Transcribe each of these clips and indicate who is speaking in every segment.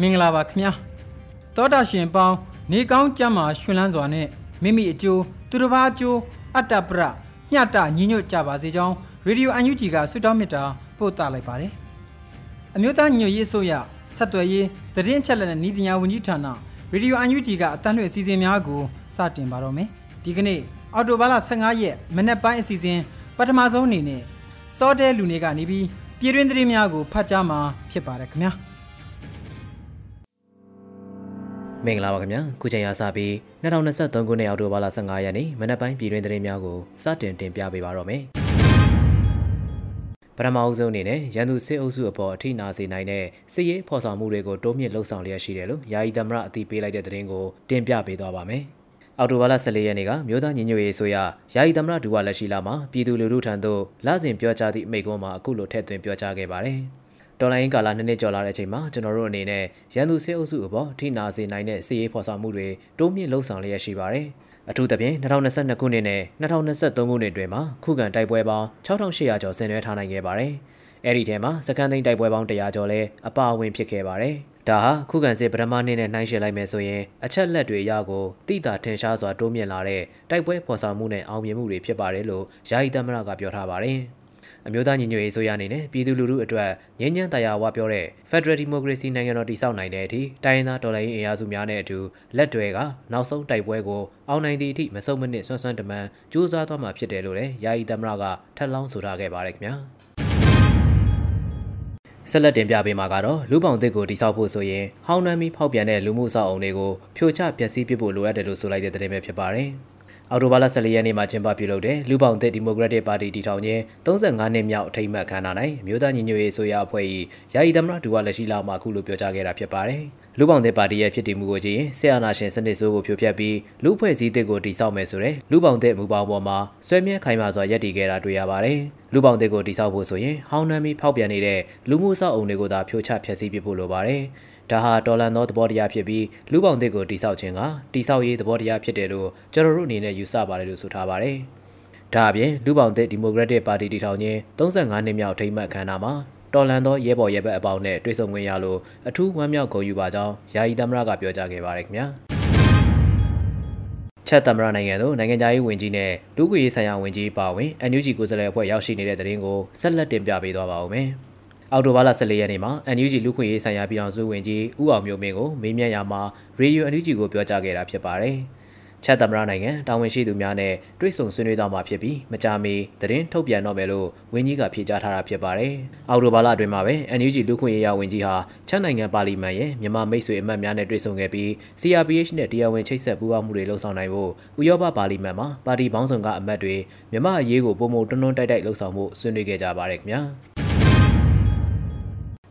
Speaker 1: မင်္ဂလာပါခင်ဗျာသောတာရှင်ပေါင်းနေကောင်းကြမ်းမှာရှင်လန်းစွာနဲ့မိမိအကျိုးသူတစ်ပါးအကျိုးအတ္တပရမျှတညီညွတ်ကြပါစေကြောင်းရေဒီယိုအန်ယူဂျီကဆုတောင်းမေတ္တာပို့သလိုက်ပါတယ်အမျိုးသားညွတ်ရေးအစိုးရဆက်သွယ်ရေးသတင်းအချက်အလက်နဲ့ဤပညာဝန်ကြီးဌာနရေဒီယိုအန်ယူဂျီကအတန်းလွှင့်အစီအစဉ်များကိုစတင်ပါတော့မယ်ဒီကနေ့အော်တိုဘာလ15ရက်မနေ့ပိုင်းအစီအစဉ်ပထမဆုံးအနေနဲ့စောတဲလူနေကနေပြီးပြည်တွင်းသတင်းများကိုဖတ်ကြားမှာဖြစ်ပါတယ်ခင်ဗျာ
Speaker 2: မင်္ဂလာပါခင်ဗျာခုချိန်ရစပြီး2023ခုနှစ်အောက်တိုဘာလ15ရက်နေ့မနက်ပိုင်းပြည်တွင်းသတင်းများကိုစတင်တင်ပြပေးပါတော့မယ်ပထမအဦးဆုံးအနေနဲ့ရန်သူစစ်အုပ်စုအပေါ်အထိနာစေနိုင်တဲ့စစ်ရေးဖော်ဆောင်မှုတွေကိုတိုးမြင့်လှုပ်ဆောင်လျက်ရှိတယ်လို့ယာယီသမရအသိပေးလိုက်တဲ့သတင်းကိုတင်ပြပေးသွားပါမယ်အော်တိုဘာလ14ရက်နေ့ကမြို့သားညီညွတ်ရေးဆိုရယာယီသမရဒူဝါလက်ရှိလာမှာပြည်သူလူထုထံသို့လစဉ်ပြောကြားသည့်အမိန့်ကွန်းမှာအခုလိုထည့်သွင်းပြောကြားခဲ့ပါတယ်။ တော်လိုင်းကာလနှစ်နှစ်ကျော်လာတဲ့အချိန်မှာကျွန်တော်တို့အနေနဲ့ရန်သူစစ်အုပ်စုအပေါ်ထိနာစေနိုင်တဲ့စစ်ရေးဖော်ဆောင်မှုတွေတိုးမြင့်လှုံ့ဆော်လျက်ရှိပါတယ်။အထူးသဖြင့်2022ခုနှစ်နဲ့2023ခုနှစ်တွင်မှာခုခံတိုက်ပွဲပေါင်း6800ကျော်ဆင်နွှဲထားနိုင်ခဲ့ပါတယ်။အဲ့ဒီထဲမှာစကန်သိန်းတိုက်ပွဲပေါင်း100ကျော်လဲအပါအဝင်ဖြစ်ခဲ့ပါတယ်။ဒါဟာခုခံစစ်ပထမနေ့နဲ့နှိုင်းယှဉ်လိုက်မယ်ဆိုရင်အချက်လက်တွေအရကိုတိတာထင်ရှားစွာတိုးမြင့်လာတဲ့တိုက်ပွဲဖော်ဆောင်မှုနဲ့အောင်မြင်မှုတွေဖြစ်ပါတယ်လို့ယာယီသမရကပြောထားပါတယ်။ အမျိုးသားညီညွတ်ရေးဆိုရအနေနဲ့ပြည်သူလူထုအတွက်ငြိမ်းချမ်းတရားဝါပြောတဲ့ Federal Democracy နိုင်ငံတော်တည်ဆောက်နိုင်တဲ့အထိတိုင်းရင်းသားတော်လှန်ရေးအင်အားစုများနဲ့အတူလက်တွဲကနောက်ဆုံးတိုက်ပွဲကိုအောင်နိုင်သည့်အထိမဆုံးမနစ်ဆွမ်းဆွမ်းတမန်ကြိုးစားသွားမှာဖြစ်တယ်လို့လည်းယာယီသမရကထပ်လောင်းဆိုထားခဲ့ပါတယ်ခင်ဗျာဆက်လက်တင်ပြပေးမှာကတော့လူပောင်သစ်ကိုတိစောက်ဖို့ဆိုရင်ဟောင်းနှမ်းပြီးဖောက်ပြန်တဲ့လူမှုအဆောက်အုံတွေကိုဖြိုချပျက်စီးပစ်ဖို့လိုအပ်တယ်လို့ဆိုလိုက်တဲ့သတင်းပဲဖြစ်ပါတယ်။ အော်တိုဘာလ14ရက်နေ့မှာကျင်းပပြုလုပ်တဲ့လူပောင်သစ်ဒီမိုကရက်တစ်ပါတီတည်ထောင်ခြင်း35နှစ်မြောက်အထိမ်းအမှတ်အခမ်းအနား၌မြို့သားညီညွတ်ရေးဆိုရအဖွဲ့၏ယာယီသမရဒူဝါလက်ရှိလာမှအခုလိုပြောကြားခဲ့တာဖြစ်ပါတယ်။လူပောင်သစ်ပါတီရဲ့ဖြစ်တည်မှုကိုကြည့်ရင်ဆရာနာရှင်စနစ်ဆိုးကိုဖြိုဖျက်ပြီးလူဖွဲ့စည်းသစ်ကိုတည်ဆောက်မယ်ဆိုတဲ့လူပောင်သစ်မူပေါင်းပေါ်မှာဆွဲမြဲခိုင်မာစွာရပ်တည်ခဲ့တာတွေ့ရပါတယ်။လူပောင်သစ်ကိုတည်ဆောက်ဖို့ဆိုရင်ဟောင်းနှမ်းပြီးဖောက်ပြန်နေတဲ့လူမှုဆောက်အုံတွေကိုသာဖြိုချဖျက်ဆီးပစ်ဖို့လိုပါတယ်။ ဒါဟာတော်လန်သောသဘောတရားဖြစ်ပြီးလူပေါင်းသစ်ကိုတိဆောက်ခြင်းကတိဆောက်ရေးသဘောတရားဖြစ်တယ်လို့ကျွန်တော်တို့အနေနဲ့ယူဆပါတယ်လို့ဆိုထားပါတယ်။ဒါအပြင်လူပေါင်းသစ်ဒီမိုကရက်တစ်ပါတီတည်ထောင်ခြင်း35နှစ်မြောက်ထိမ်းမှတ်အခမ်းအနားမှာတော်လန်သောရဲဘော်ရဲဘက်အပေါင်းနဲ့တွေ့ဆုံခွင့်ရလို့အထူးဝမ်းမြောက်ဂုဏ်ယူပါကြောင်းယာယီသမရကပြောကြားခဲ့ပါတယ်ခင်ဗျာ။ချက်သမရနိုင်ငံတို့နိုင်ငံသားရေးဝန်ကြီးနဲ့လူ့ခွေရေးဆိုင်ရာဝန်ကြီးပါဝင် NUG ကိုယ်စားလှယ်အဖွဲ့ရောက်ရှိနေတဲ့တဲ့ရင်ကိုဆက်လက်တင်ပြပေးသွားပါဦးမယ်။ အော်တိုဘာလ14ရက်နေ့မှာ NUG လူခွင့်ရေးဆိုင်ရာပြည်ထောင်စုဝန်ကြီးဦးအောင်မျိုးမင်းကိုမေးမြန်းရာမှာရေဒီယို NUG ကိုပြောကြားခဲ့တာဖြစ်ပါတယ်။ချက်သမရနိုင်ငံတာဝန်ရှိသူများနဲ့တွေ့ဆုံဆွေးနွေးသွားမှာဖြစ်ပြီးမကြာမီသတင်းထုတ်ပြန်တော့မယ်လို့ဝန်ကြီးကဖြေကြားထားတာဖြစ်ပါတယ်။အော်တိုဘာလအတွင်းမှာပဲ NUG လူခွင့်ရေးရာဝန်ကြီးဟာချက်နိုင်ငံပါလီမန်ရဲ့မြန်မာမိတ်ဆွေအမတ်များနဲ့တွေ့ဆုံခဲ့ပြီး CRPH နဲ့တရားဝင်ချိတ်ဆက်ပူးပေါင်းမှုတွေလှုံ့ဆော်နိုင်ဖို့ဥရောပပါလီမန်မှာပါတီပေါင်းစုံကအမတ်တွေမြန်မာအရေးကိုပုံမတွန်းတွန်းတိုက်တိုက်လှုံ့ဆော်မှုဆွေးနွေးခဲ့ကြပါတယ်ခင်ဗျာ။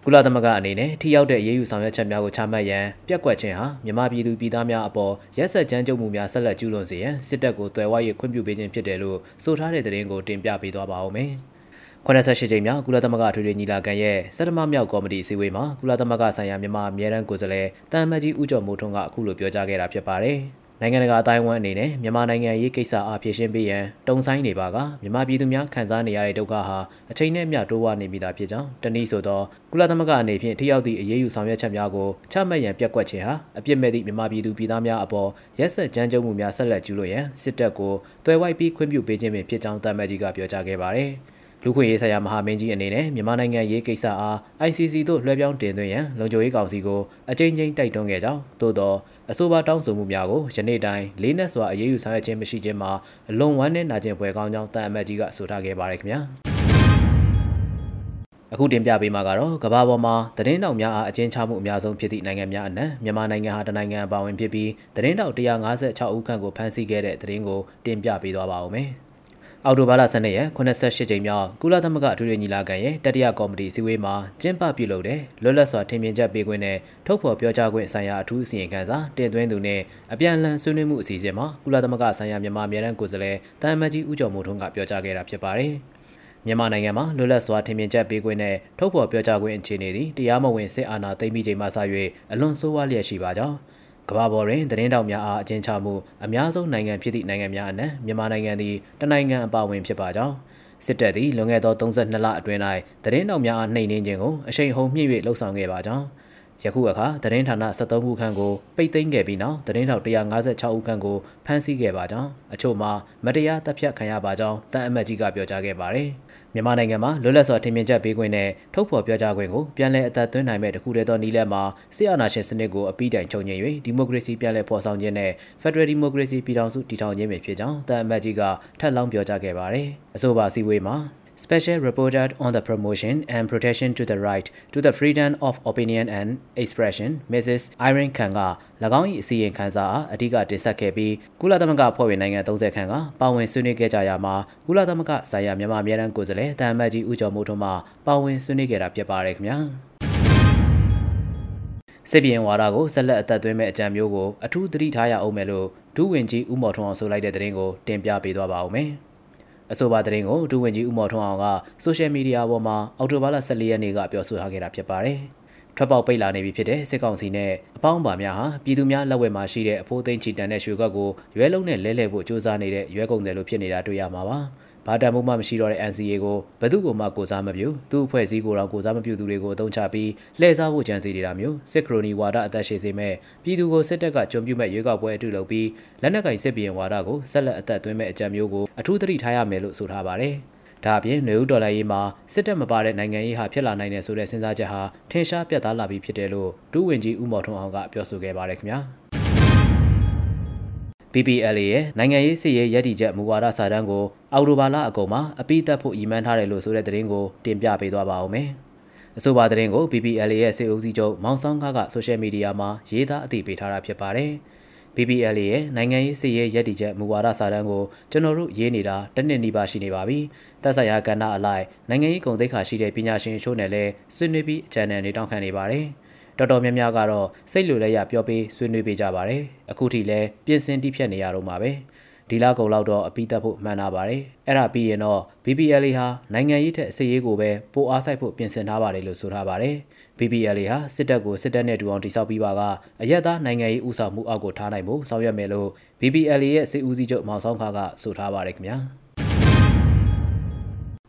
Speaker 2: ကုလသမဂ္ဂအနေနဲ့ထိရောက်တဲ့အရေးယူဆောင်ရွက်ချက်များကိုချမှတ်ရန်ပြက်ကွက်ခြင်းဟာမြန်မာပြည်သူပြည်သားများအပေါ်ရက်စက်ကြမ်းကြုတ်မှုများဆက်လက်ကျူးလွန်စေရန်စစ်တပ်ကိုတွယ်ဝ၍ခွင့်ပြုပေးခြင်းဖြစ်တယ်လို့ဆိုထားတဲ့သတင်းကိုတင်ပြပေးသွားပါဦးမယ်။88ကြိမ်မြောက်ကုလသမဂ္ဂထွေထွေညီလာခံရဲ့စက်တမမြောက်ကော်မတီအစည်းအဝေးမှာကုလသမဂ္ဂဆိုင်ရာမြန်မာအမြဲတမ်းကိုယ်စားလှယ်တန်မတ်ကြီးဦးကျော်မိုးထွန်းကအခုလိုပြောကြားခဲ့တာဖြစ်ပါတယ်။ နိုင်ငံတကာအတိုင်းအဝန်းအနေနဲ့မြန်မာနိုင်ငံရေးကိစ္စအားဖြည့်ရှင်းပေးရန်တုံဆိုင်နေပါကမြန်မာပြည်သူများခံစားနေရတဲ့ဒုက္ခဟာအချိန်နဲ့မျှတိုးဝနေမိတာဖြစ်ကြောင်းတနည်းဆိုသောကုလသမဂ္ဂအနေဖြင့်ထိရောက်သည့်အရေးယူဆောင်ရွက်ချက်များကိုချမှတ်ရန်ပြက်ကွက်ခြင်းဟာအပြစ်မဲ့သည့်မြန်မာပြည်သူပြည်သားများအပေါ်ရက်စက်ကြမ်းကြုတ်မှုများဆက်လက်ကျူးလွန်ရန်စစ်တပ်ကိုတွယ်ဝိုက်ပြီးခွင့်ပြုပေးခြင်းပင်ဖြစ်ကြောင်းတမန်ကြီးကပြောကြားခဲ့ပါတယ်။လူခွင့်ရေးဆိုင်ရာမဟာမင်းကြီးအနေနဲ့မြန်မာနိုင်ငံရေးကိစ္စအား ICC သို့လွှဲပြောင်းတင်သွင်းရန်လုံခြုံရေးကောင်စီကိုအကြိမ်ကြိမ်တိုက်တွန်းခဲ့ကြောင်းသို့သော အဆိုပါတောင်းဆိုမှုများကိုယနေ့တိုင်လေးနက်စွာအရေးယူဆောင်ရွက်ခြင်းမရှိခြင်းမှာအလွန်ဝမ်းနည်းနာကျင်ဖွယ်ကောင်းကြောင်းတန်အမတ်ကြီးကဆိုထားခဲ့ပါတယ်ခင်ဗျာအခုတင်ပြပေးမှာကတော့ကမ္ဘာပေါ်မှာသတင်းတောက်များအားအကျဉ်းချမှုအများဆုံးဖြစ်သည့်နိုင်ငံများအနက်မြန်မာနိုင်ငံဟာတနိုင်ငံအပါဝင်ဖြစ်ပြီးသတင်းတောက်156ဦးခန့်ကိုဖမ်းဆီးခဲ့တဲ့သတင်းကိုတင်ပြပေးသွားပါဦးမယ်။ အော်တိုဘာလ12ရက်88ကြိမ်မြောက်ကုလသမဂ္ဂအထွေထွေညီလာခံရဲ့တတိယကော်မတီစည်းဝေးမှာကျင်းပပြုလုပ်တဲ့လွတ်လပ်စွာထင်မြင်ချက်ပေးခွင့်နဲ့ထုတ်ဖော်ပြောကြားခွင့်ဆိုင်ရာအထူးအစီရင်ခံစာတင်သွင်းသူနဲ့အပြန်အလှန်ဆွေးနွေးမှုအစီအစဉ်မှာကုလသမဂ္ဂဆိုင်ရာမြန်မာအမြဲတမ်းကိုယ်စားလှယ်တန်မတ်ကြီးဦးကျော်မိုးထွန်းကပြောကြားခဲ့တာဖြစ်ပါတယ်။မြန်မာနိုင်ငံမှာလွတ်လပ်စွာထင်မြင်ချက်ပေးခွင့်နဲ့ထုတ်ဖော်ပြောကြားခွင့်အခြေအနေသည်တရားမဝင်စစ်အာဏာသိမ်းပြီးချိန်မှစ၍အလွန်ဆိုးဝါးလျက်ရှိပါကြောင်း ကမ္ဘာပေါ်တွင်သတင်းတောက်များအားအကျဉ်းချမှုအများဆုံးနိုင်ငံဖြစ်သည့်နိုင်ငံများအနက်မြန်မာနိုင်ငံသည်တနိုင်ငံအပါအဝင်ဖြစ်ပါကြောင်းစစ်တပ်သည်လွန်ခဲ့သော32လအတွင်း၌သတင်းတောက်များအားနှိမ်နင်းခြင်းကိုအရှိန်ဟုန်မြင့်၍လှုံ့ဆော်ခဲ့ပါကြောင်းယခုအခါသတင်းဌာန73ခုခန့်ကိုပိတ်သိမ်းခဲ့ပြီးနောက်သတင်းထောက်156ဦးခန့်ကိုဖမ်းဆီးခဲ့ပါကြောင်းအချို့မှာမတရားတပ်ဖြတ်ခံရပါကြောင်းတန်အမတ်ကြီးကပြောကြားခဲ့ပါတယ်။ မြန်မာနိုင်ငံမှာလွတ်လပ်စွာထင်မြင်ချက်ပေးခွင့်နဲ့ထုတ်ဖော်ပြောကြားခွင့်ကိုပြန်လည်အသက်သွင်းနိုင်မဲ့တခုတည်းသောနည်းလမ်းမှာစစ်အာဏာရှင်စနစ်ကိုအပိတိုင်ချုပ်ငြိမ်၍ဒီမိုကရေစီပြန်လည်ဖော်ဆောင်ခြင်းနဲ့ Federal Democracy ပြည်ထောင်စုတည်ထောင်ခြင်းပဲဖြစ်ကြောင်းတန်အမတ်ကြီးကထပ်လောင်းပြောကြားခဲ့ပါတယ်။အဆိုပါစီဝေးမှာ Special Reporter on the Promotion and Protection to the Right to the Freedom of Opinion and Expression Mrs. Irene Khan က၎င်း၏အစီရင်ခံစာအားအဓိကတင်ဆက်ခဲ့ပြီးကုလသမဂ္ဂဖွဲ့ဝင်နိုင်ငံ30ခန့်ကပါဝင်ဆွေးနွေးခဲ့ကြရမှာကုလသမဂ္ဂဆိုင်ရာမြန်မာအမြဲတမ်းကိုယ်စားလှယ်တန်အမတ်ကြီးဦးကျော်မိုးထွန်းမှပါဝင်ဆွေးနွေးခဲ့တာဖြစ်ပါတယ်ခင်ဗျာစစ်ပြေးဝါဒကိုဆက်လက်အသက်သွင်းမဲ့အကြံမျိုးကိုအထူးသတိထားရအောင်မယ်လို့ဒုဝန်ကြီးဦးမော်ထွန်းအောင်ဆိုလိုက်တဲ့သတင်းကိုတင်ပြပေးသွားပါဦးမယ်။ အဆိုပါသတင်းကိုဒုဝန်ကြီးဦးမော်ထွန်းအောင်ကဆိုရှယ်မီဒီယာပေါ်မှာအောက်တိုဘာလ14ရက်နေ့ကပြောဆိုထားခဲ့တာဖြစ်ပါတယ်။ထွက်ပေါက်ပိတ်လာနေပြီဖြစ်တဲ့စစ်ကောင်စီနဲ့အပေါင်းပါများဟာပြည်သူများလက်ဝဲမှာရှိတဲ့အဖိုးသိန်းချီတန်တဲ့ရွှေကွက်ကိုရွဲလုံးနဲ့လဲလှယ်ဖို့စ조사နေတဲ့ရွဲကုန်တယ်လို့ဖြစ်နေတာတွေ့ရမှာပါ။ ဘာတန်မှုမှမရှိတော့တဲ့ NCA ကိုဘယ်သူမှကိုစားမပြုသူ့အဖွဲ့အစည်းကိုတော့ကိုစားမပြုသူတွေကိုအသုံးချပြီးလှည့်စားဖို့ကြံစီနေတာမျိုးစစ်ခရိုနီဝါဒအသက်ရှည်စေမဲ့ပြည်သူကိုစစ်တပ်ကကြုံပြုမဲ့ရွေးကောက်ပွဲအတူလုပ်ပြီးလက်နက်ကင်စစ်ဘီရင်ဝါဒကိုဆက်လက်အသက်သွင်းမဲ့အကြံမျိုးကိုအထူးသတိထားရမယ်လို့ဆိုထားပါတယ်ဒါအပြင်နေဦးဒေါ်လာရေးမှာစစ်တပ်မပါတဲ့နိုင်ငံရေးဟာဖြစ်လာနိုင်တယ်ဆိုတဲ့စဉ်းစားချက်ဟာထင်ရှားပြတ်သားလာပြီးဖြစ်တယ်လို့ဒုဝန်ကြီးဦးမော်ထွန်းအောင်ကပြောဆိုခဲ့ပါတယ်ခင်ဗျာ။ PPLA ရဲ့နိုင်ငံရေးစစ်ရေးရည်တည်ချက်မူဝါဒစာတမ်းကိုအော်တိုဘာလအကုန်မှာအပိသက်ဖို့ရည်မှန်းထားတယ်လို့ဆိုတဲ့သတင်းကိုတင်ပြပေးသွားပါဦးမယ်။အဆိုပါသတင်းကို PPLA ရဲ့စစ်အုပ်စီးချုပ်မောင်ဆောင်းကားကဆိုရှယ်မီဒီယာမှာရေးသားအသိပေးထားတာဖြစ်ပါတယ်။ PPLA ရဲ့နိုင်ငံရေးစစ်ရေးရည်တည်ချက်မူဝါဒစာတမ်းကိုကျွန်တော်တို့ရေးနေတာတနစ်နီးပါရှိနေပါပြီ။သက်ဆိုင်ရာကဏ္ဍအလိုက်နိုင်ငံရေးဂုဏ်သိက္ခာရှိတဲ့ပညာရှင်အချို့နဲ့လည်းဆွေးနွေးပြီးအကြံဉာဏ်တွေတောင်းခံနေပါတယ်။ တော်တော်များများကတော့စိတ်လိုလဲရပြောပေးဆွေးနွေးပေးကြပါတယ်အခုထိလဲပြင်ဆင်တိဖြတ်နေရတော့မှာပဲဒီလကုံလောက်တော့အပိသက်ဖို့မှန်တာပါတယ်အဲ့ဒါပြီးရင်တော့ BBLA ဟာနိုင်ငံရေးထက်အစရေးကိုပဲပိုအားဆိုင်ဖို့ပြင်ဆင်ထားပါတယ်လို့ဆိုထားပါတယ် BBLA ဟာစစ်တပ်ကိုစစ်တပ်နဲ့တူအောင်တိစောက်ပြီးပါကအရက်သားနိုင်ငံရေးဥဆောင်မှုအောက်ကိုထားနိုင်ဖို့ဆောင်ရွက်မယ်လို့ BBLA ရဲ့စစ်ဦးစီးချုပ်မောင်ဆောင်ခါကဆိုထားပါတယ်ခင်ဗျာ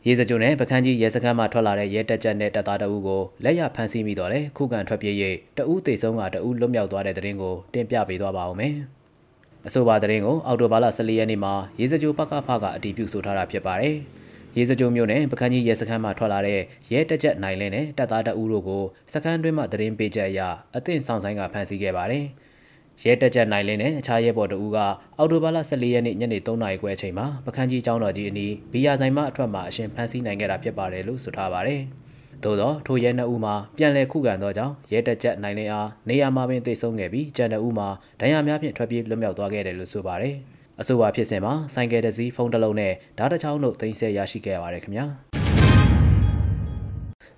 Speaker 2: ရေစကြိုနဲ့ပကန်းကြီးရဲစခန်းမှထွက်လာတဲ့ရဲတက်ကြက်နဲ့တပ်သားတအုပ်ကိုလက်ရဖမ်းဆီးမိတော့လေခုခံထွက်ပြေး၍တအုပ်သေဆုံးကတအုပ်လွတ်မြောက်သွားတဲ့တဲ့ရင်ကိုတင်ပြပေးသွားပါဦးမယ်။အဆိုပါတဲ့ရင်ကိုအော်တိုဘာလ14ရက်နေ့မှာရေစကြိုပကဖကအတီးပြုဆိုထားတာဖြစ်ပါတယ်။ရေစကြိုမြို့နယ်ပကန်းကြီးရဲစခန်းမှထွက်လာတဲ့ရဲတက်ကြက်နိုင်လင်းနဲ့တပ်သားတအုပ်တို့ကိုစခန်းတွင်းမှသတင်းပေးချက်အရအသင့်ဆောင်ဆိုင်ကဖမ်းဆီးခဲ့ပါတယ်။ ရဲတက်ချက်နိုင်လင်းနဲ့အခြားရဲဘော်တို့ကအော်တိုဘာလ14ရက်နေ့ညနေ3နာရီခွဲအချိန်မှာပခန်းကြီးကျောင်းတော်ကြီးအနီးဘီယာဆိုင်မှအထွက်မှာအရှင်ဖမ်းဆီးနိုင်ခဲ့တာဖြစ်ပါတယ်လို့ဆိုထားပါတယ်။သို့သောထိုရဲနှစ်ဦးမှာပြန်လည်ခုခံသောကြောင့်ရဲတက်ချက်နိုင်လင်းအားနေရာမှာပင်သိဆုံးခဲ့ပြီးကြံတဲ့ဦးမှာဒဏ်ရာများဖြင့်ထွက်ပြေးလွတ်မြောက်သွားခဲ့တယ်လို့ဆိုပါတယ်။အဆိုပါဖြစ်စဉ်မှာဆိုင်ကယ်တစ်စီးဖုန်းတစ်လုံးနဲ့ဓာတ်တစ်ချောင်းတို့တင်ဆက်ရရှိခဲ့ပါတယ်ခင်ဗျာ။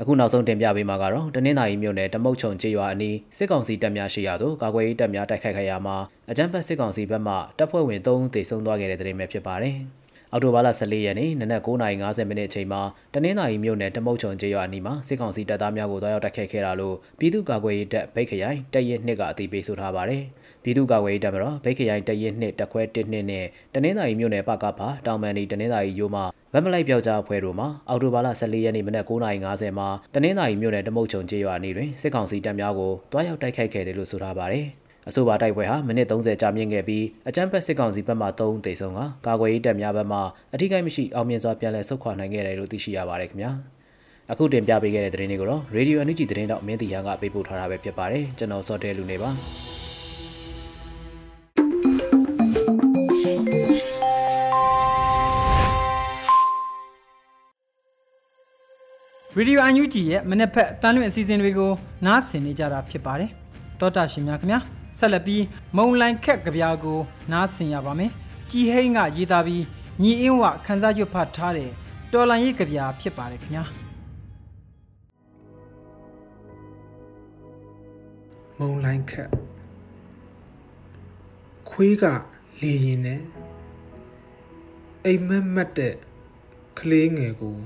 Speaker 2: အခုနောက်ဆုံးတင်ပြပေးမှာကတော့တနင်္သာရီမြို့နယ်တမုတ်ချုံကျေးရွာအနီးစစ်ကောင်စီတပ်များရှိရာသို့ကာကွယ်ရေးတပ်များတိုက်ခိုက်ခဲ့ရမှာအကြမ်းဖက်စစ်ကောင်စီဘက်မှတပ်ဖွဲ့ဝင်3ဦးသေဆုံးသွားခဲ့တဲ့တဲ့တင်ပဲဖြစ်ပါတယ်။အောက်တိုဘာလ14ရက်နေ့နနက်9:50မိနစ်အချိန်မှာတနင်္သာရီမြို့နယ်တမုတ်ချုံကျေးရွာအနီးမှာစစ်ကောင်စီတပ်သားများကိုတွားရောက်တိုက်ခိုက်ခဲ့တာလို့ပြည်သူ့ကာကွယ်ရေးတပ်ဗိတ်ခရိုင်တပ်ရဲနှစ်ကအသိပေးဆိုထားပါတယ်။ ပြည်သူ့ကာကွယ်ရေးတပ်မတော်ဗိတ်ခရိုင်တရင်နှစ်တခွဲ1နှစ်နဲ့တနင်္သာရီမြို့နယ်ပကဖာတောင်မန်ဒီတနင်္သာရီရိုးမှဗတ်မလိုက်ပြောက်ကြားအဖွဲ့တို့မှအော်တိုဘာလ14ရက်နေ့မနက်9:50မှာတနင်္သာရီမြို့နယ်တမုတ်ချုံကျေးရွာနေတွင်စစ်ကောင်စီတပ်များကိုတွားရောက်တိုက်ခိုက်ခဲ့တယ်လို့ဆိုထားပါတယ်။အဆိုပါတိုက်ပွဲဟာမိနစ်30ကြာမြင့်ခဲ့ပြီးအကြမ်းဖက်စစ်ကောင်စီဘက်မှ3ဦးသေဆုံးကကာကွယ်ရေးတပ်များဘက်မှအထိကိမရှိအောင်မြင်စွာပြန်လည်ဆုတ်ခွာနိုင်ခဲ့တယ်လို့သိရှိရပါတယ်ခင်ဗျာအခုတင်ပြပေးခဲ့တဲ့သတင်းတွေကိုတော့ Radio NUG သတင်းတော့မင်းတီဟန်ကပေးပို့ထားတာပဲဖြစ်ပါတယ်ကျွန်တော်စောတဲလူနေပါ
Speaker 1: ရေဒီယိုအန်ယူဂျီရဲ့မနေ့ဖက်အတန်းလွင့်အစီအစဉ်တွေကိုနားဆင်နေကြတာဖြစ်ပါတယ်တောတာရှင်များခင်ဗျာဆက်လက်ပြီးမုံလိုင်ခက်ကြပြာကို နားဆင်ရပါမယ်ကြည်ဟိန်းကရေးသားပြီးညီအင်းဝခန်းစားရွတ်ဖတ်ထားတဲ့တော်လန်ရေးကြပြာဖြစ်ပါတယ်ခင်ဗျာ
Speaker 3: မုံလိုင်းခက်ခွေးကလေရင်နဲ့အိမ်မက်မက်တဲ့ကလေးငယ်ကို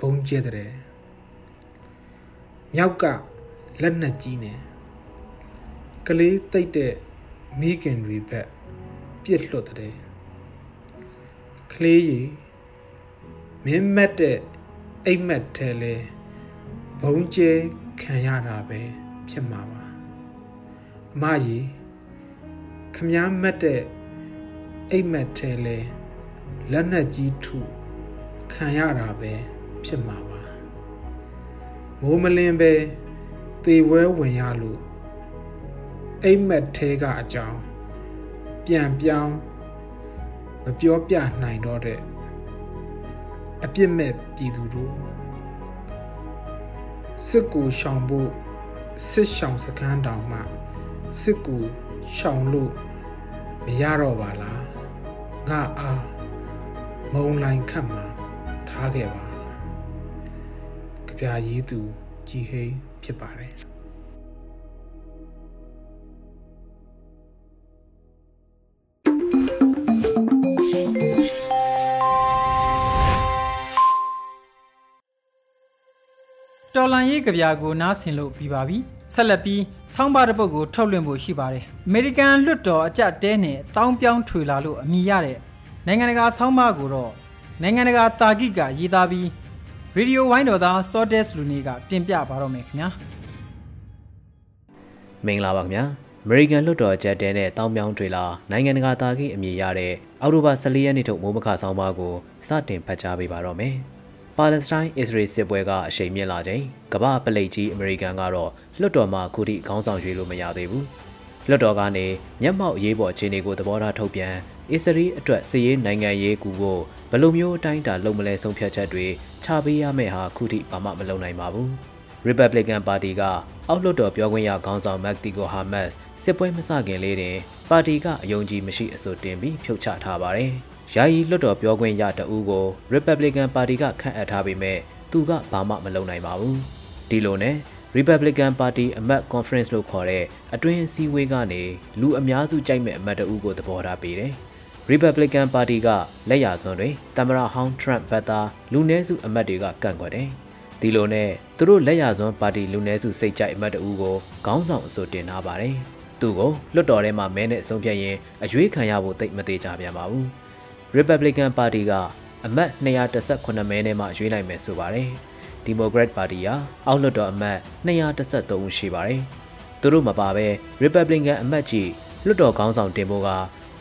Speaker 3: ဘုံကျဲတဲ့ မြောက်ကလက်နက်ကြီးနဲ့ကလေးတိတ်တဲ့မိခင်တွေဘက်ပြစ်လွတ်တဲ့ကလေးကြီးမင်းမက်တဲ့အိမ်မက်ထဲလဲဘုံကျဲခံရတာပဲဖြစ်မှာပါအမကြီးခမားမက်တဲ့အိမ်မက်ထဲလဲလက်နက်ကြီးထုခံရတာပဲဖြစ်မှာပါ မိုးမလင်းပဲသေဝဲဝင်ရလို့အိမ်မက်ထဲကအကြောင်းပြန်ပြောင်းမပြောပြနိုင်တော့တဲ့အပြစ်မဲ့ပြည်သူတို့စစ်ကိုရှောင်ဖို့စစ်ရှောင်စခန်းတောင်မှစစ်ကိုရှောင်လို့မရတော့ပါလားငါအားမုံလိုင်ခတ်မှာထားခဲ့ပါကြ ပြရေးသူကြည်ဟိဖြစ်ပါတယ်
Speaker 1: တော်လန်ရေးကြပြာကိုနားဆင်လို့ပြီးပါပြီဆက်လက်ပြီးဆောင်းပါတစ်ပုဒ်ကိုထုတ်လွှင့်ဖို့ရှိပါတယ်အမေရိကန်လွှတ်တော်အကြက်တဲနဲ့တောင်းပြောင်းထွေလာလို့အမိရတဲ့နိုင်ငံတကာဆောင်းပါကိုတော့နိုင်ငံတကာတာဂိကရေးသားပြီး ရေဒီယိုဝိုင်းတော်သား Sordes လူနေကတင်ပြပါတော့မယ်ခင်ဗျာ
Speaker 2: မင်္ဂလာပါခင်ဗျာအမေရိကန်လွှတ်တော်အကြက်တဲနဲ့တောင်းပြောင်းထွေလာနိုင်ငံတကာတာဂိအမည်ရတဲ့အောက်တိုဘာ14ရက်နေ့ထုတ်မိုးမခဆောင်းပါကိုစတင်ဖတ်ကြားပေးပါတော့မယ်ပါလက်စတိုင်းအစ္စရေးစစ်ပွဲကအရှိန်မြင့်လာချိန်ကမ္ဘာပလိတ်ကြီးအမေရိကန်ကတော့လွှတ်တော်မှာခုထိခေါင်းဆောင်ရွေးလို့မရသေးဘူးလွှတ်တော်ကနေမျက်မှောက်ရေးပေါ်အခြေအနေကိုသဘောထားထုတ်ပြန် အစ္စရေးအတွက်စည်ရေးနိုင်ငံရေးကူဖို့ဘယ်လိုမျိုးအတိုင်းအတာလုံမလဲဆုံးဖြတ်ချက်တွေချပေးရမယ့်ဟာခုထိဘာမှမလုပ်နိုင်ပါဘူး Republican Party ကအောက်လွှတ်တော်ပြောခွင့်ရခေါင်းဆောင် Magdigo Hamas စစ်ပွဲမစခင်လေးတင်ပါတီကအယုံကြည်မရှိအဆိုတင်ပြီးဖြုတ်ချထားပါတယ်။ယာယီလွှတ်တော်ပြောခွင့်ရတဦးကို Republican Party ကခန့်အပ်ထားပေမဲ့သူကဘာမှမလုပ်နိုင်ပါဘူး။ဒီလိုနဲ့ Republican Party အမတ် Conference လို့ခေါ်တဲ့အတွင်းအစည်းအဝေးကနေလူအများစုကြိုက်မဲ့အမတ်တဦးကိုသဘောထားပေးတယ်။ Republican Party ကလက်ရစွန်းတွေတမရဟောင်း Trump ဘက်သားလူနည်းစုအမတ်တွေကကန့်ကွက်တယ်။ဒီလိုနဲ့သူတို့လက်ရစွန်းပါတီလူနည်းစုစိတ်ကြိုက်အမတ်တဦးကိုခေါင်းဆောင်အဆိုတင်ထားပါတယ်။သူကိုလွှတ်တော်ထဲမှာမဲနဲ့အဆုံးဖြတ်ရင်အရွေးခံရဖို့တိတ်မသေးကြပြန်ပါဘူး။ Republican Party ကအမတ်218မဲနဲ့မှရွေးနိုင်မယ်ဆိုပါတယ်။ Democrat Party ကအောက်လွှတ်တော်အမတ်213ဦးရှိပါတယ်။သူတို့မပါဘဲ Republican အမတ်ကြီးလွှတ်တော်ခေါင်းဆောင်တင်ဖို့က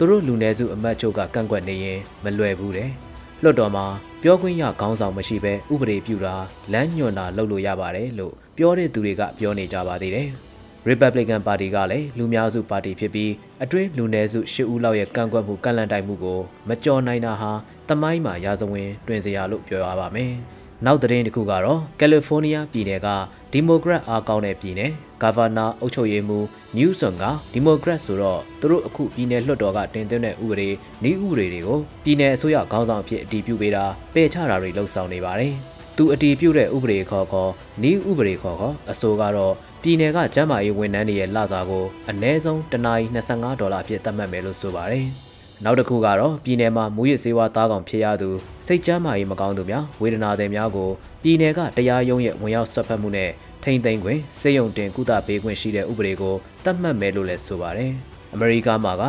Speaker 2: သူတို့လူနည်းစုအမတ်ချုပ်ကကန့်ကွက်နေရင်မလွယ်ဘူးတဲ့။လွှတ်တော်မှာပြောခွင့်ရခေါင်းဆောင်မရှိဘဲဥပဒေပြုတာလမ်းညွှန်တာလုပ်လို့ရပါတယ်လို့ပြောတဲ့သူတွေကပြောနေကြပါသေးတယ်။ Republican Party ကလည်းလူများစုပါတီဖြစ်ပြီးအတွင်းလူနည်းစု၈ဦးလောက်ရဲ့ကန့်ကွက်မှုကန့်လန့်တိုက်မှုကိုမကြော်နိုင်တာဟာတမိုင်းမှာရာဇဝင်တွင်စရာလို့ပြောရပါမယ်။ နောက်သတင်းတစ်ခုကတော့ကယ်လီဖိုးနီးယားပြည်နယ်ကဒီမိုကရက်အားကောင်းတဲ့ပြည်နယ်ဂါဗာနာအုပ်ချုပ်ရေးမှူးနျူးဆွန်ကဒီမိုကရက်ဆိုတော့သူတို့အခုပြည်နယ်လွှတ်တော်ကတင်သွင်းတဲ့ဥပဒေဤဥပဒေတွေကိုပြည်နယ်အစိုးရခေါင်းဆောင်အဖြစ်အတည်ပြုပေးတာပယ်ချတာတွေလှုံ့ဆော်နေပါတယ်သူအတီးပြုတ်တဲ့ဥပဒေခေါ်ခေါ်နီးဥပဒေခေါ်ခေါ်အဆိုကတော့ပြည်နယ်ကကျန်းမာရေးဝန်ထမ်းတွေရဲ့လစာကိုအနည်းဆုံးတနအီ25ဒေါ်လာအဖြစ်သတ်မှတ်မယ်လို့ဆိုပါတယ်။ နောက်တစ်ခုကတော့ပြည်내မှာမူရစ်ဆေးဝါးသားကောင်ဖြစ်ရသူစိတ်ကြမ်းမာရေးမကောင်းသူများဝေဒနာသည်များကိုပြည်내ကတရားရုံးရဲ့ဝင်ရောက်ဆွတ်ဖက်မှုနဲ့ထိမ့်သိမ်းခွင့်စေယုံတင်ကုသပေးခွင့်ရှိတဲ့ဥပဒေကိုတတ်မှတ်မယ်လို့လည်းဆိုပါတယ်။အမေရိကမှာက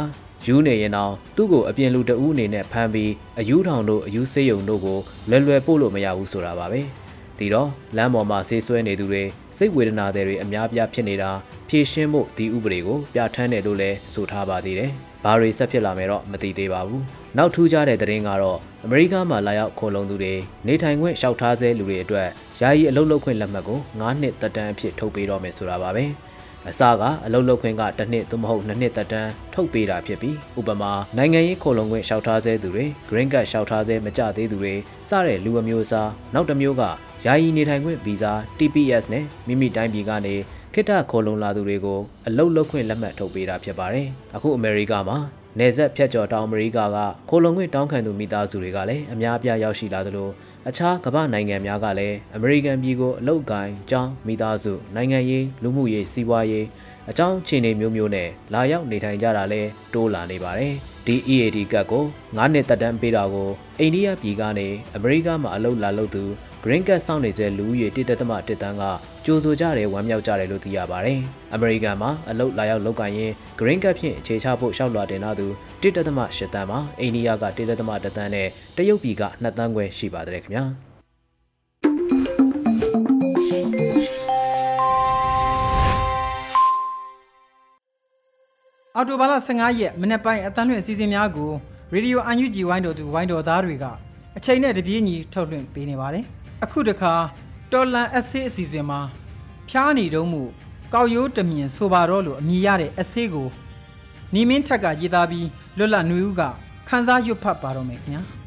Speaker 2: ယူနေရင်တော့သူ့ကိုအပြင်လူတဦးအနေနဲ့ဖမ်းပြီးအယူထောင်တို့အယူစေယုံတို့ကိုလွယ်လွယ်ပို့လို့မရဘူးဆိုတာပါပဲ။ ဒီတော့လမ်းပေါ်မှာဆေးဆွဲနေသူတွေစိတ်ဝေဒနာတွေအများပြားဖြစ်နေတာဖြည့်ရှင်းဖို့ဒီဥပဒေကိုပြဋ္ဌာန်းတယ်လို့လည်းဆိုထားပါသေးတယ်။ဘာတွေဆက်ဖြစ်လာမယ်တော့မသိသေးပါဘူး။နောက်ထူးခြားတဲ့သတင်းကတော့အမေရိကမှာလာရောက်ခိုလုံသူတွေနေထိုင်ခွင့်လျှောက်ထားဆဲလူတွေအတွက်ယာယီအလုပ်လုပ်ခွင့်လက်မှတ်ကို9နှစ်သက်တမ်းအဖြစ်ထုတ်ပေးတော့မယ်ဆိုတာပါပဲ။အစကအလုတ်လုတ်ခွင့်ကတစ်နှစ်သို့မဟုတ်နှစ်နှစ်သက်တမ်းထုတ်ပေးတာဖြစ်ပြီးဥပမာနိုင်ငံရေးခိုလုံခွင့်လျှောက်ထားဆဲသူတွေ green card လျှောက်ထားဆဲမကြသေးသူတွေစတဲ့လူအမျိုးအစားနောက်တစ်မျိုးက ယာယီနေထိုင်ခွင့်ဗီဇာ TPS နဲ့မိမိတိုင်းပြည်ကနေခိတ္တခိုလုံလာသူတွေကိုအလုတ်လုတ်ခွင့်လက်မှတ်ထုတ်ပေးတာဖြစ်ပါတယ်အခုအမေရိကမှာနေဆက်ဖြတ်ကျော်တောင်အမေရိကကခိုလုံခွင့်တောင်းခံသူမိသားစုတွေကလည်းအများအပြားရောက်ရှိလာသလိုအခြားကမ္ဘာနိုင်ငံများကလည်းအမေရိကန်ပြည်ကိုအလုတ်ကိုင်းကျောင်းမိသားစုနိုင်ငံရေးလူမှုရေးစီးပွားရေးအကြောင်းခြေနေမျိုးမျိုးနဲ့လာရောက်နေထိုင်ကြတာလဲတိုးလာနေပါတယ်ဒီ EAD ကတ်ကို9နှစ်သက်တမ်းပေးတာကိုအိန္ဒိယပြည်ကနေအမေရိကမှာအလုတ်လာလုတ်သူ Green Card စောင့်နေစေလူဦးရေ1.1တန်းကကြိုးဆိုကြတယ်ဝမ်းမြောက်ကြတယ်လို့သိရပါတယ်။အမေရိကန်မှာအလုတ်လာရောက်လောက်ကင်ရင် Green Card ဖြင့်အခြေချဖို့ရှောက်လွှာတင်လာသူ1.8တန်းမှာအိန္ဒိယက1.1တန်းနဲ့တရုတ်ပြည်က2တန်းခွဲရှိပါတယ်ခင်ဗျာ။
Speaker 1: အော်တိုဘာလ15ရက်မနေ့ပိုင်းအတန်းလွှင့်အစီအစဉ်များကို Radio UNG ဝိုင်းတော်သူဝိုင်းတော်သားတွေကအချိန်နဲ့တပြေးညီထုတ်လွှင့်ပေးနေပါတယ်။ အခုတခါတော်လန်အဆေးအစီအစဉ်မှာဖျားနေတုံးမှုကောက်ရိုးတမြင်ဆိုပါတော့လို့အမည်ရတဲ့အဆေးကိုနီမင်းထက်ကရေးသားပြီးလွတ်လပ်နှွေဦးကခန်းစားရွတ်ဖတ်ပါတော့မယ်ခင်ဗျာ။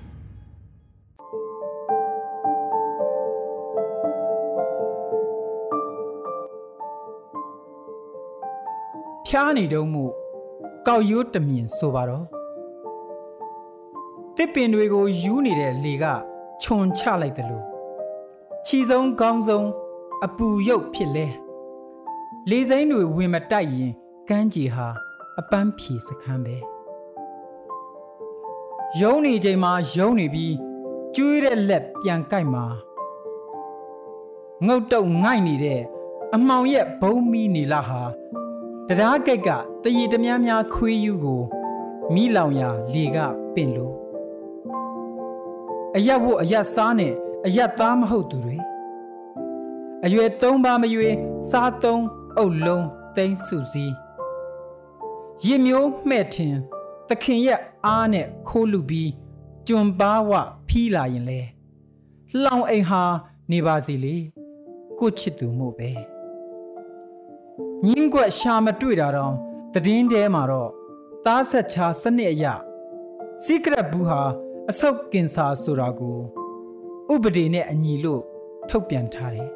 Speaker 1: ဖျားနေတုံးမှုကောက်ရိုးတမြင်ဆိုပါတော့တစ်ပင်တွေကိုယူးနေတဲ့လေကခြုံချလိုက်တယ်လို့ ခြီဆုံးကောင်းဆုံးအပူရုပ်ဖြစ်လဲလေစိမ်းတွေဝင်မတိုက်ရင်ကမ်းခြေဟာအပန်းဖြေစခန်းပဲယုံနေချိန်မှာယုံနေပြီးကျွေးတဲ့လက်ပြန်ကြိုက်မှာငုတ်တုတ်ငိုက်နေတဲ့အမောင်ရဲ့ဘုံမီနေလာဟာတရားကိတ်ကတရီတများများခွေးယူကိုမိလောင်ရာလေကပင့်လို့အရက်ဝတ်အရက်စားနဲ့ အရက်သားမဟုတ်သူတွေအရွယ်သုံးပါမရွေစားသုံးအုပ်လုံးသိန်းစုစည်းရစ်မျိုးမှဲ့ထင်သခင်ရဲ့အားနဲ့ခိုးလူပြီးကျွံပါဝဖီးလာရင်လေလှောင်အိမ်ဟာနေပါစီလေကိုချစ်သူမို့ပဲညင်းကွက်ရှာမတွေ့တာတော့တည်င်းတဲမှာတော့သားဆက်ချာစနစ်အရစီကရက်ဘူးဟာအဆုတ်ကင်ဆာဆိုတာကို ဥပဒေနဲ့အညီလို့ထုတ်ပြန်ထားတယ်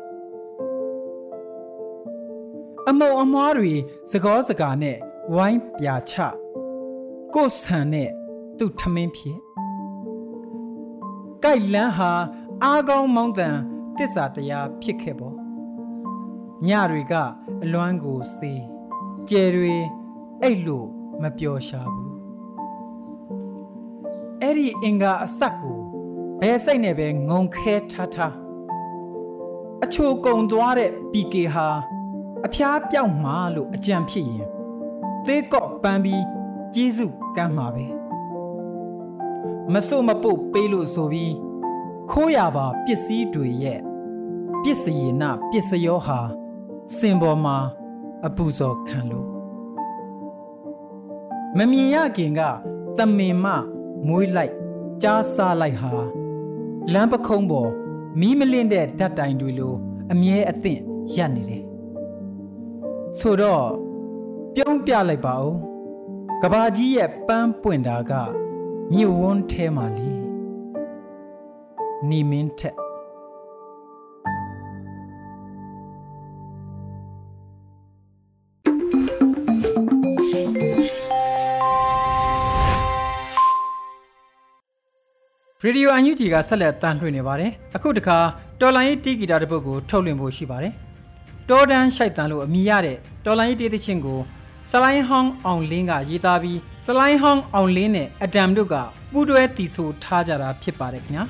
Speaker 1: အမုံအမွားတွေသကောစကာနဲ့ဝိုင်းပြာချကိုဆန်နဲ့သူ့ထမင်းဖြစ်ကြိုက်လန်းဟာအားကောင်းမောင်းတန်တစ္ဆာတရားဖြစ်ခဲ့ပေါ့ညတွေကအလွမ်းကိုစေးကျယ်တွေအိတ်လို့မပျော်ရှာဘူးအဲ့ဒီအင်္ဂါအဆက်ကို ဘယ်စိတ်နဲ့ပဲငုံခဲထားထားအချိုကုံသွားတဲ့ PK ဟာအဖျားပြောက်မှာလို့အကြံဖြစ်ရင်သေးကော့ပန်းပြီးကြီးစုကမ်းမှာပဲမစွမပုတ်ပေးလို့ဆိုပြီးခိုးရပါပစ္စည်းတွေရဲ့ပစ္စယေနပစ္စယောဟာစင်ပေါ်မှာအပူဇော်ခံလို့မမြင်ရခင်ကတမင်မမွေးလိုက်ကြားစားလိုက်ဟာ လမ်းပခုံးပေါ်မီးမလင့်တဲ့ဓာတ်တိုင်တွေလိုအမြဲအသင့်ရပ်နေတယ်ဆိုတော့ပြုံးပြလိုက်ပါဦးကဘာကြီးရဲ့ပန်းပွင့်တာကမြစ်ဝန်းထဲမှာလေနီမင်းထက် ရေဒီယိုအန်ယူဂျီကဆက်လက်တန်လှည့်နေပါတယ်အခုတခါတော်လိုင်းရေးတီးဂီတာတစ်ပုဒ်ကိုထုတ်လွှင့်ဖို့ရှိပါတယ်တောတန်းရှိုက်တန်လို့အမိရတဲ့တော်လိုင်းရေးတီးသချင်းကိုဆလိုင်းဟောင်းအောင်လင်းကရေးသားပြီးဆလိုင်းဟောင်းအောင်လင်းနဲ့အဒမ်တို့ကပူးတွဲတီဆိုထားကြတာဖြစ်ပါတယ်ခင်ဗျာ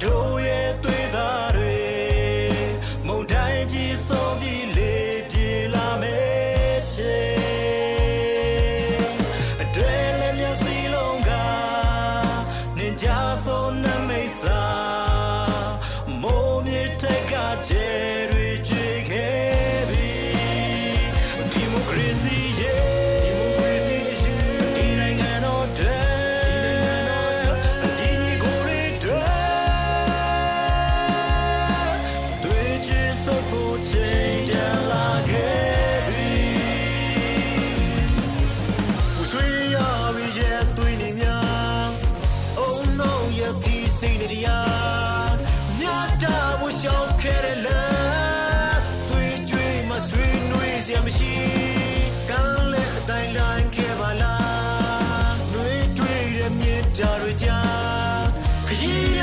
Speaker 4: ငါ ကြွေကြခရီး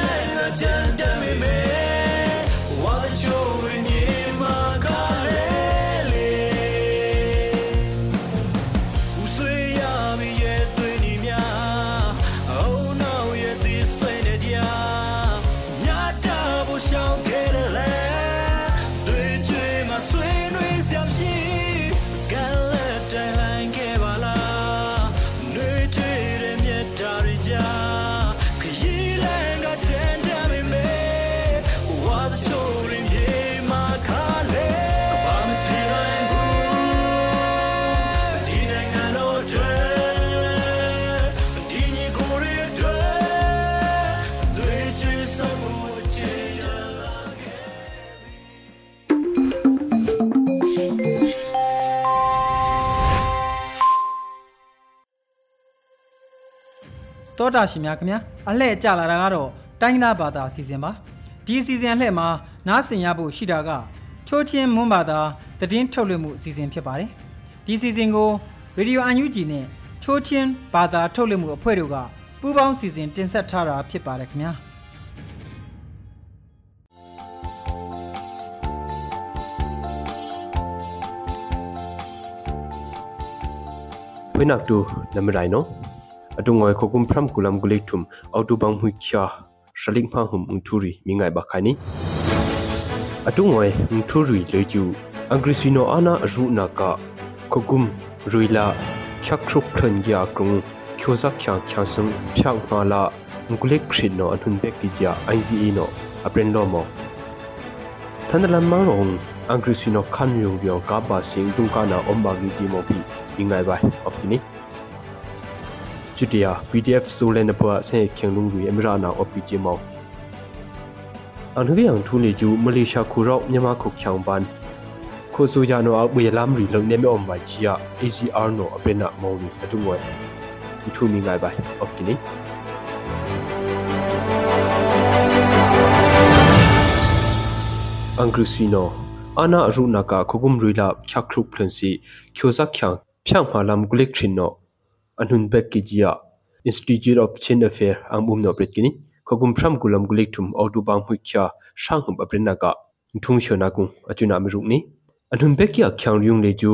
Speaker 4: တောတာရှင်များခ
Speaker 1: င်ဗျာအလှဲ့ကြလာတာကတော့တိုင်းနာဘာသာအစီအစဉ်ပါဒီအစီအစဉ်အလှဲ့မှာနားဆင်ရဖို့ရှိတာကချိုးချင်းမွန်းဘာသာတည်င်းထုတ်လွှင့်မှုအစီအစဉ်ဖြစ်ပါတယ်ဒီအစီအစဉ်ကိုရေဒီယိုအန်ယူဂျီနဲ့ချိုးချင်းဘာသာထုတ်လွှင့်မှုအဖွဲ့တို့ကပူးပေါင်းစီစဉ်တင်ဆက်ထားတာဖြစ်ပါတယ်ခင်ဗျာ
Speaker 5: winak tu namrai no atungoi khokum phram kulam gulik thum autu bang hui kya shaling pha hum ungthuri mingai ba khani atungoi ungthuri leju angrisino ana ru na ka khokum ruila khyak thruk thlan ya krung khyosa khya khya sung phyang ma la ngulik khrin no anhun bek ki ja IZE no apren lo mo thanalam ma rong angrisino khan yu yo ka ba sing tung ka na omba gi ji mo pi mingai ba opini chutia pdf solen pa se khenglung ri emra na opi ji mo anhu yang thu le ju malaysia khu ro myama khu khyang ban khu so ya no a bwe lam ri lo ne me om ba chi ya acr no apena mo ri atu ngoi thu mi ngai ba opini angrusino ana aruna ka khogum ruila khyakruk phlensi khyosa khyang phyang malam gulek thinno anhun bek ki jia institute of chin affair angum no pretkini khogum phram gulam gulek thum autu bang hui khya sang hum aprena ka thung shona ku achuna mi rukni anhun bek ya khyang ryung le ju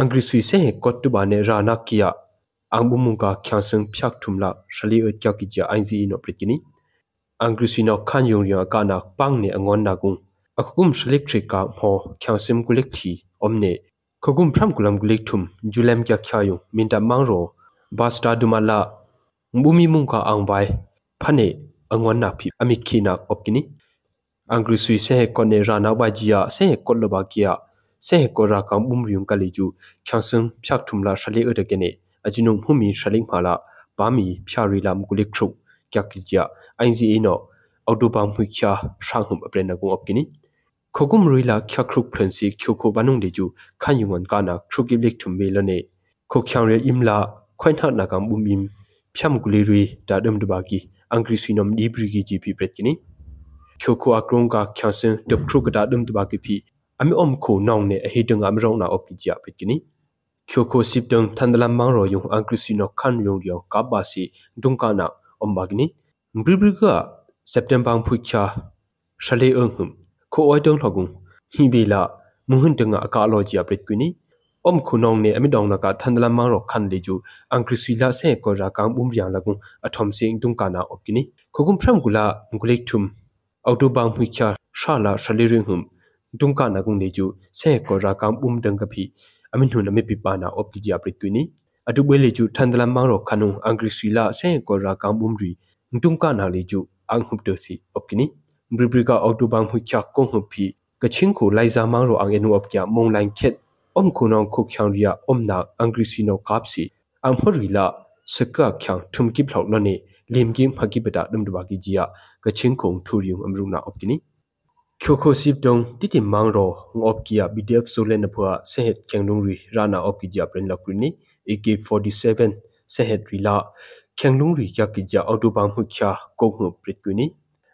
Speaker 5: angri sui se kot tu bane rana kia ang bumung ka khyasung phyak thumla shali ot kya ki ja ainzi ino prikini angrisino khan yung ria ka na pang ne angon na gung akum shalik tri ka mo khyasum kulik thi omne khogum phram kulam gulik thum julem kya khya yung minta mangro basta dumala bumi mung ka ang bai phane angon na phi ami khina opkini angrisui se kone rana wajia se kolloba kia se ko ra kam bum ryung kali ju khyasum phyak thumla shali ot kene ajinung humi shaling phala pami phyari lam gulik thru kya kijya ainzi ino autobam hui kya shanghum apren na gung opkini khogum ruila kya khruk phrensi khyoko banung de ju khanyungon kana khrukib lik thumbe lone khokhyang re imla khoinha na kam bumim phyam guli ri da dum duba ki angri sinom libri gi gp pretkini khyoko akrong ka khyasen de khruk da dum duba ki phi ami om kho nong ne a hedung am rong na opkijya pretkini kyoko sipdang thandalam mangro yung angrisino khan yung yung kabasi dungkana ombagni mbribriga september phukcha shale enghum kho oidong thogung hibela muhun tanga akalogy apretkwini om khunong ne amidong na ka thandalam mangro khan leju angrisila se ko ra kang bum yang lagung athom sing dungkana opkini khogum phram gula ngulek thum autobang phukcha shala shale ringhum dungkana gung leju se ko ra kang bum dang ka phi amin hun ame pipana opki ji aprit kwini atu bwele chu thandalam mangro khanu angri swila se ko ra kam bumri ntung ka na le chu ang hup to si opkini bribrika auto bang hu chak kong hu phi kaching ko laiza mangro ang enu opkya mong lain khet om khunong khuk khyang ria om na angri swino kapsi ang horila saka khyang thum ki phlau lo ne lim gi phagi beta dum dwa ki jia kaching kong thuriung amruna opkini kyoko sip dong titi mangro ngop kia bdf solen na phua sehet khenglung ri rana op ki ja pren lakrini ak47 sehet rila khenglung ri kya ki ja auto bang hu kya ko hu prit kwini bribrika ko hu bri yung phi kyoko akrong op kia cdf min da de phua sehet khenglung ri imco dang kano apina opkini malaysia ko yung rock kia myama ko khyang ri van malay ko so ya no ak bya lam ri long ne ngkhong ri ne mom dubai thu kha ja Kyom khonong khokchang rimsi kyang bum ACR no October akrong aprina opkini Nyama khong kano Malaysia khodang ro lok ya khokchang ri mali kho so ya abuya upre ri lung ne mi bi tu vai lung ne me om du vai muta om na ka phunyunga ngkhong ri ne om vai ja ngami no prit kwini atu bai khogum phram gulam gulik thum akrong mali kho pling bum ri dang kano passport visa ri ka kwat kia khyang ri pang ni မြန်မာကိုတငါတိပနာလာထောင်းအခုနာရီဒမ်လဘီကနီ ACR တန်ကန်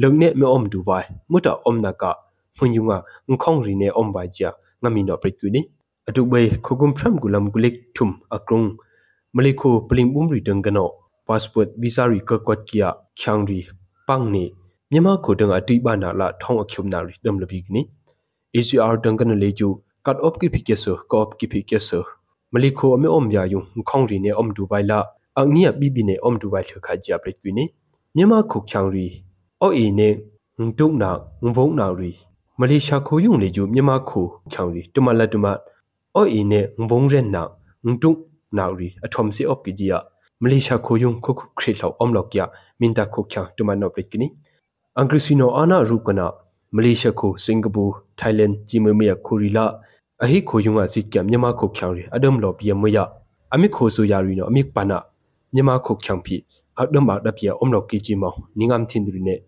Speaker 5: lungne me om duwai muta omna ka phunjunga ngkhong rine om bai ja ngami no prikyuni atubai khogum phram gulam gulik thum akrung malikho pling bum ri dang gano passport visa ri ka kwat kia changri pangne myama kho dang ati ba na la thong akhum na ri dam labi gni ACR dang kan le ju cut off ki phike so ko off ki phike so malikho ame om ya yu ngkhong ri ne om dubai la angnia bibi ne om dubai thakha ja prikyuni myama khok changri ဝုံနာရီမလေးရှားခိုယုံလေကျူမြန်မာခုချောင်ရီတမလတ်တမအော့အီနေငဝုံရဲနာငတုံနာရီအထုံစီအော့ကီဂျီယာမလေးရှားခိုယုံခုခုခရီလောက်အုံလောက်ကျမင်တာခုချောင်တမနောပရစ်ကီနီ Angrisino ana rukana Malaysia ko Singapore Thailand jimemya khurila ahi khoyunga sitkam nyama khok khangri adam lo pia moya ami khoso yari no ami pana nyama khok khang phi adam ba da pia omlo ki jimo ningam thindri ne atungwe nthumi nga leju ashimong kya khani nyama khok rongla khyo khong ne myak kya khyo sa khyang ni ban na bim khut na mi cheng nang su cha singano pang ni nu ba phina ga lai ne amba
Speaker 6: ဒီ